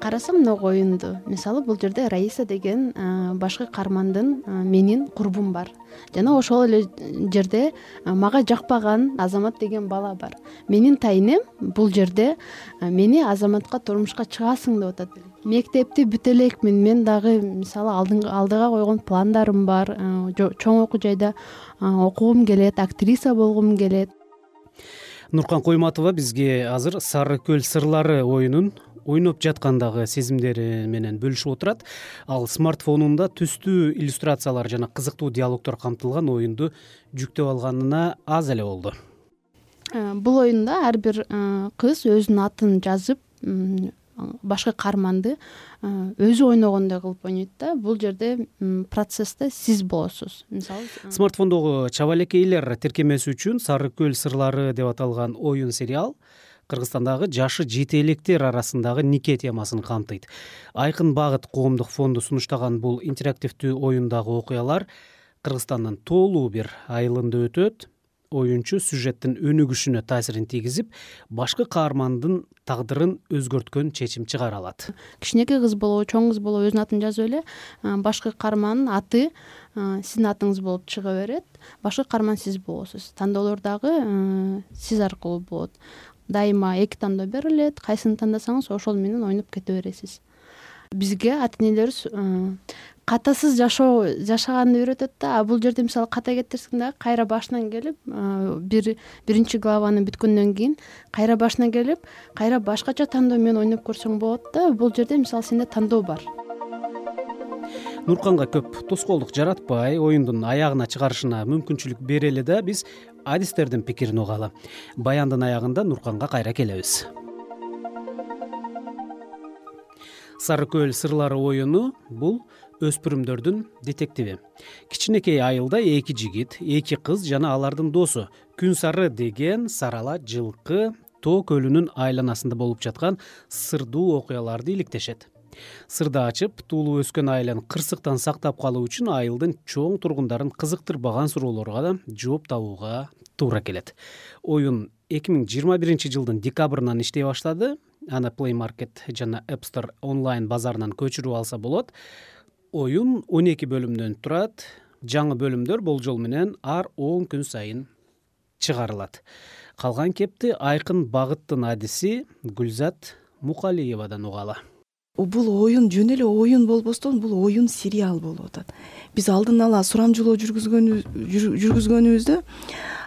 карасам мына оюнду мисалы бул жерде раиса деген башкы каармандын менин курбум бар. Жана ошол эле жерде мага жакпаган азамат деген бала бар. Менин тайынем бул жерде мени азаматка турмушка чыгасың деп атат. Мектепти бүтө элекмин мен дагы мисалы алдыга койгон пландарым бар. Чоң окуу жайда окугум келет актриса болгум келет нуркан койматова бизге азыр сары көл сырлары оюнун ойноп жаткандагы сезимдери менен бөлүшүп отурат. Ал смартфонунда түстүү иллюстрациялар жана кызыктуу диалогдор камтылган оюнду жүктөп алганына аз эле болду. Э, бул оюнда ар бир э, кыз өзүнүн атын жазып башкы каарманды өзү ойногондой кылып ойнойт да бул жерде процессте сиз болосуз. Мисалы смартфондогу чабалекейлер тиркемеси үчүн сары көл сырлары деп аталган оюн сериал кыргызстандагы жашы жете электер арасындагы нике темасын камтыйт. Айкын багыт коомдук фонду сунуштаган бул интерактивдүү оюндагы окуялар кыргызстандын тоолуу бир айылында өтөт оюнчу сюжеттин өнүгүшүнө таасирин тийгизип башкы каармандын тагдырын өзгөрткөн чечим чыгара алат кичинекей кыз болобу чоң кыз болобу өзүнүн атын жазып эле башкы каармандын аты сиздин атыңыз болуп чыга берет. Башкы каарман сиз болосуз. Тандоолор дагы сиз аркылуу болот. Дайыма эки тандоо берилет кайсыны тандасаңыз ошол менен ойноп кете бересиз бизге ата энелерибиз э, катасыз жашоо жашаганды үйрөтөт да. А бул жерде мисалы ката кетирсең дагы кайра башынан келип э, бир биринчи главаны бүткөндөн кийин кайра башынан келип кайра башкача тандоо менен ойноп көрсөң болот да. Бул жерде мисалы сенде тандоо бар. Нурканга көп тоскоолдук жаратпай оюндун аягына чыгарышына мүмкүнчүлүк берели да биз адистердин пикирин угалы. Баяндын аягында нурканга кайра келебиз сары көл сырлары оюну бул өспүрүмдөрдүн детективи. Кичинекей айылда эки жигит эки кыз жана алардын досу күн сары деген сары ала жылкы тоо көлүнүн айланасында болуп жаткан сырдуу окуяларды иликтешет. Сырды ачып туулуп өскөн айылын кырсыктан сактап калуу үчүн айылдын чоң тургундарын кызыктырбаган суроолорго да жооп табууга туура келет. Оюн эки миң жыйырма биринчи жылдын декабрынан иштей баштады аны play market жана app store онлайн базарынан көчүрүп алса болот оюн он эки бөлүмдөн турат жаңы бөлүмдөр болжол менен ар он күн сайын чыгарылат. Калган кепти айкын багыттын адиси гүлзат мукалиевадан угалы бул оюн жөн эле оюн болбостон бул оюн сериал болуп атат. Биз алдын ала сурамжылоо жүргүзгөнүбүздө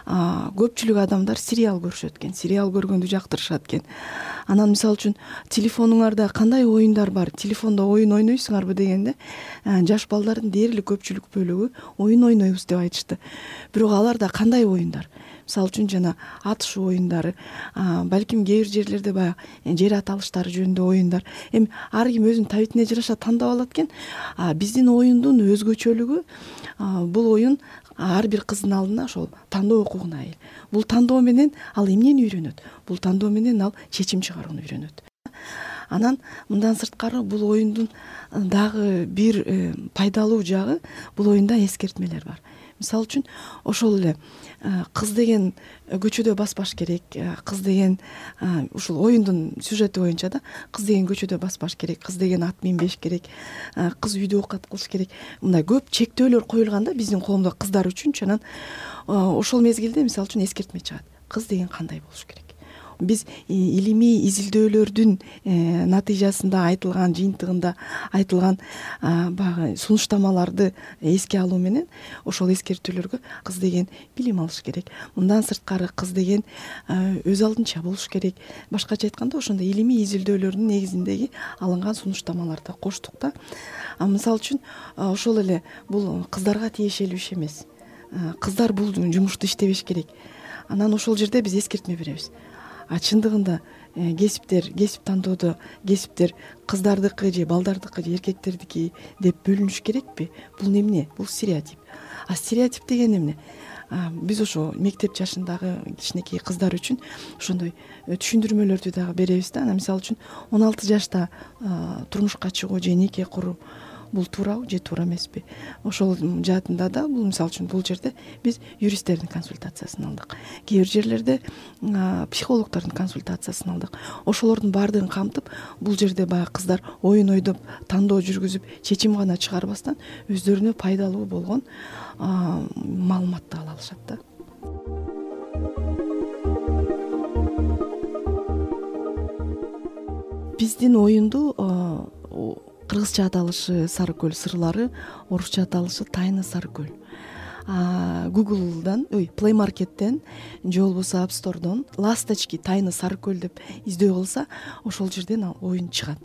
көпчүлүк адамдар сериал көрүшөт экен сериал көргөндү жактырышат экен. Анан мисалы үчүн телефонуңарда кандай оюндар бар? Телефондо оюн ойнойсуңарбы дегенде жаш балдардын дээрлик көпчүлүк бөлүгү оюн ойнойбуз деп айтышты. Бирок аларда кандай оюндар? Мисалы үчүн жана атышуу оюндары балким кээ бир жерлерде баягы жер ат алыштары жөнүндө оюндар. Эми ар ким өзүнүн табитине жараша тандап алат экен биздин оюндун өзгөчөлүгү бул оюн ар бир кыздын алдына ошол тандоо укугуна ээ бул тандоо менен ал эмнени үйрөнөт? Бул тандоо менен ал чечим чыгарууну үйрөнөт. Анан мындан сырткары бул оюндун дагы бир э, пайдалуу жагы бул оюнда эскертмелер бар мисалы үчүн ошол эле кыз деген көчөдө баспаш керек кыз деген ушул оюндун сюжети боюнча да кыз деген көчөдө баспаш керек кыз деген ат минбеш керек кыз үйдө оокат кылыш керек. Мындай көп чектөөлөр коюлган да биздин коомдо кыздар үчүнчү анан ошол мезгилде мисалы үчүн эскертме чыгат. Кыз деген кандай болуш керек биз илимий изилдөөлөрдүн э, натыйжасында айтылган жыйынтыгында айтылган баягы сунуштамаларды эске алуу менен ошол эскертүүлөргө кыз деген билим алыш керек. Мындан сырткары кыз деген өз алдынча болуш керек. Башкача айтканда ошондой илимий изилдөөлөрдүн негизиндеги алынган сунуштамаларды коштук да. Мисалы үчүн ошол эле бул кыздарга тиешелүү иш эмес. Кыздар бул жумушту иштебеш керек. Анан ошол жерде биз эскертме беребиз а чындыгында э, кесиптер кесип тандоодо кесиптер кыздардыкы же балдардыкы же эркектердики деп бөлүнүш керекпи? Бул эмне? Бул стереотип. А стереотип деген эмне? Биз ошо мектеп жашындагы кичинекей кыздар үчүн ошондой э, түшүндүрмөлөрдү дагы беребиз да. Анан мисалы үчүн он алты жашта турмушка чыгуу же нике куруу бул туурабы же туура эмеспи? Ошол жаатында да бул мисалы үчүн бул жерде биз юристтердин консультациясын алдык. Кээ бир жерлерде психологдордун консультациясын алдык. Ошолордун баардыгын камтып бул жерде баягы кыздар оюн ойдоп тандоо жүргүзүп чечим гана чыгарбастан өздөрүнө пайдалуу болгон маалыматты ала алышат да. Биздин оюнду кыргызча аталышы сары көл сырлары орусча аталышы тайна сары көл гуглдан ой плей маркеттен же болбосо апстордон ласточки тайны сары көл деп издөө кылса ошол жерден ал оюн чыгат.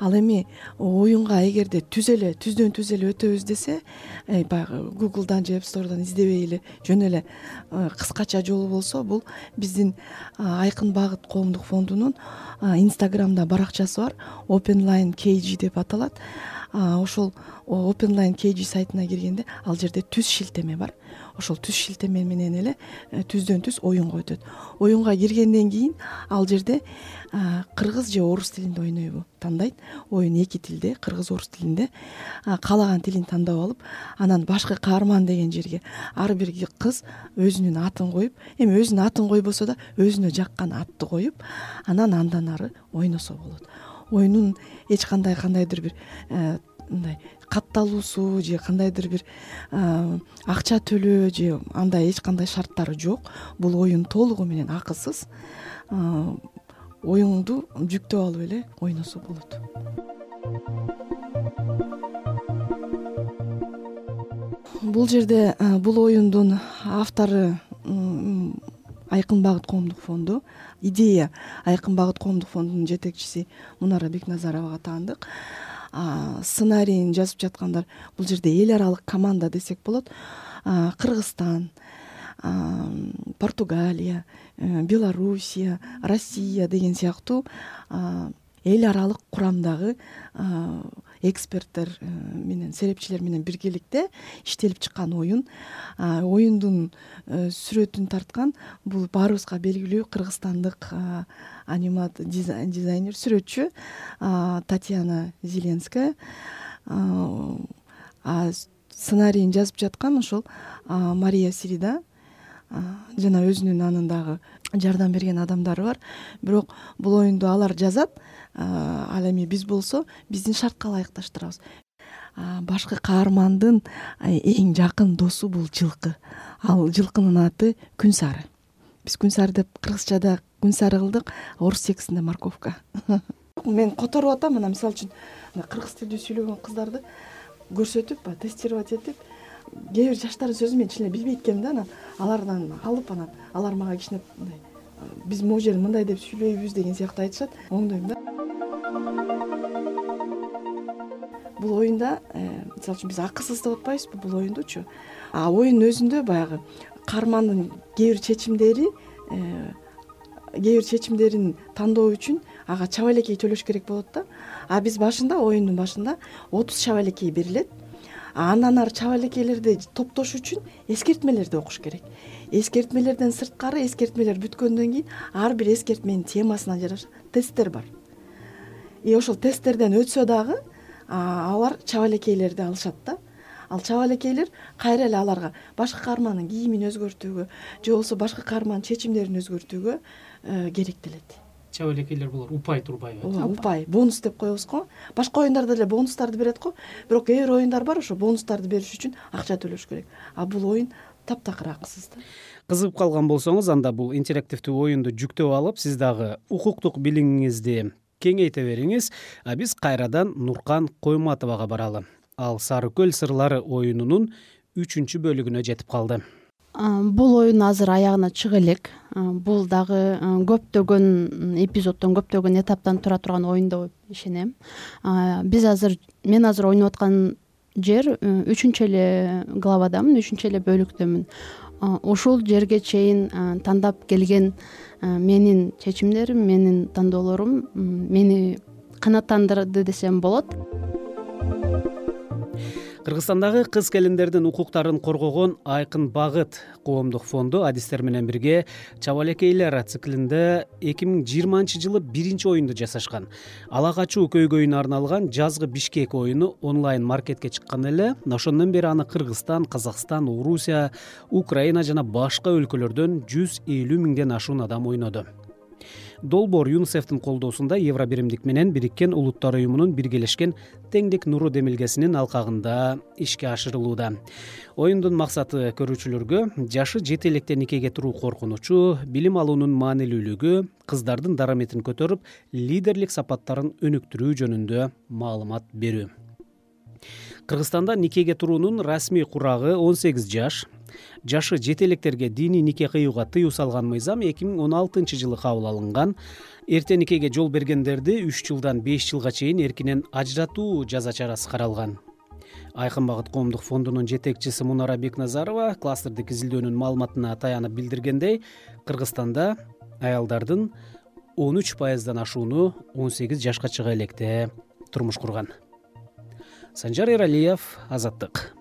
Ал эми оюнга эгерде түз эле түздөн түз эле өтөбүз десе э, баягы гуглдан же апстордон издебей эле жөн эле э, кыскача жолу болсо бул биздин айкын багыт коомдук фондунун инстаграмда баракчасы бар. Open line kg деп аталат ошол open line kg сайтына киргенде ал жерде түз шилтеме бар. Ошол түз шилтеме менен эле э, түздөн түз оюнга өтөт оюнга киргенден кийин ал жерде кыргыз же орус тилинде ойнойбу тандайт. Оюн эки тилде кыргыз орус тилинде каалаган тилин тандап алып анан башкы каарман деген жерге ар бир кыз өзүнүн атын коюп эми өзүнүн атын койбосо да өзүнө жаккан атты коюп анан андан ары ойносо болот оюнун эч кандай кандайдыр бир э, мындай катталуусу же кандайдыр бир акча төлөө же андай эч кандай шарттары жок. Бул оюн толугу менен акысыз. Оюңду жүктөп алып эле ойносо болот. Бул жерде бул оюндун автору айкын багыт коомдук фонду. Идея айкын багыт коомдук фондунун жетекчиси мунара бекназаровага таандык. Сценарийин жазып жаткандар бул жерде эл аралык команда десек болот. Кыргызстан португалия э, белоруссия россия деген сыяктуу эл аралык курамдагы эксперттер э, менен серепчилер менен биргеликте иштелип чыккан оюн оюндун э, сүрөтүн тарткан бул баарыбызга белгилүү кыргызстандык анимат дизайнер сүрөтчү татьяна зеленская. Сценарийин жазып жаткан ошол мария сирида жана өзүнүн анын дагы жардам берген адамдары бар. Бирок бул оюнду алар жазат ал эми биз болсо биздин шартка ылайыкташтырабыз. Башкы каармандын эң жакын досу бул жылкы. Ал жылкынын аты күн сары биз күн сары деп кыргызчада күн сары кылдык орус текстинде морковка. Мен которуп атам анан мисалы үчүн кыргыз тилдүү сүйлөгөн кыздарды көрсөтүп баягы тестировать этип кээ бир жаштардын сөзүн мен чын эле билбейт экенмин да анан алардан алып анан алар мага кичине мындай биз могу жерде мындай деп сүйлөйбүз деген сыяктуу айтышат оңдойм да бул оюнда э, мисалы үчүн биз акысыз деп атпайбызбы бул оюндучу? А оюндун өзүндө баягы каармандын кээ бир чечимдери э, кээ бир чечимдерин тандоо үчүн ага чабалекей төлөш керек болот да. А биз башында оюндун башында отуз чабалекей берилет. Андан ары чабалекейлерди топтош үчүн эскертмелерди окуш керек. Эскертмелерден сырткары эскертмелер бүткөндөн кийин ар бир эскертменин темасына жараша. Тесттер бар. И ошол тесттерден өтсө дагы алар чабалекейлерди алышат да. Ал чабалекейлер кайра эле аларга башкы каармандын кийимин өзгөртүүгө же болбосо башкы каармандын чечимдерин өзгөртүүгө э, керектелет чабалекейлер булар упай турбайбы? Ооба упай. бонус деп коебуз го. Башка оюндарда деле бонустарды берет го. Бирок кээ бир оюндар бар ошо бонустарды бериш үчүн акча төлөш керек. А бул оюн таптакыр акысыз да. Кызыгып калган болсоңуз анда бул интерактивдүү оюнду жүктөп алып сиз дагы укуктук билимиңизди кеңейте бериңиз. А биз кайрадан нуркан койматовага баралы. Ал сары көл сырлары оюнунун үчүнчү бөлүгүнө жетип калды. Бул оюн азыр аягына чыга элек. Бул дагы көптөгөн эпизоддон көптөгөн этаптан тура турган оюн деп ишенем. Биз азыр мен азыр ойноп аткан жер үчүнчү эле главадамын үчүнчү эле бөлүктөмүн ушул жерге чейин тандап келген менин чечимдерим менин тандоолорум мени канааттандырды десем болот кыргызстандагы кыз келиндердин укуктарын коргогон айкын багыт коомдук фонду адистер менен бирге чабалекейлер циклинде эки миң жыйырманчы жылы биринчи оюнду жасашкан. Ала качуу көйгөйүнө арналган жазгы бишкек оюну онлайн маркетке чыккан эле ошондон бери аны кыргызстан казакстан орусия украина жана башка өлкөлөрдөн жүз элүү миңден ашуун адам ойноду долбоор юнисефтин колдоосунда евро биримдик менен бириккен улуттар уюмунун биргелешкен теңдик нуру демилгесинин алкагында ишке ашырылууда. Оюндун максаты көрүүчүлөргө жашы жете электе никеге туруу коркунучу билим алуунун маанилүүлүгү кыздардын дараметин көтөрүп лидерлик сапаттарын өнүктүрүү жөнүндө маалымат берүү. Кыргызстанда никеге туруунун расмий курагы он сегиз жаш жашы жете электерге диний нике кыюуга тыюу салган мыйзам эки миң он алтынчы жылы кабыл алынган. Эрте никеге жол бергендерди үч жылдан беш жылга чейин эркинен ажыратуу жаза чарасы каралган. Айкын багыт коомдук фондунун жетекчиси мунара бекназарова кластердик изилдөөнүн маалыматына таянып билдиргендей кыргызстанда аялдардын он үч пайыздан ашууну он сегиз жашка чыга электе турмуш курган. Санжар эралиев азаттык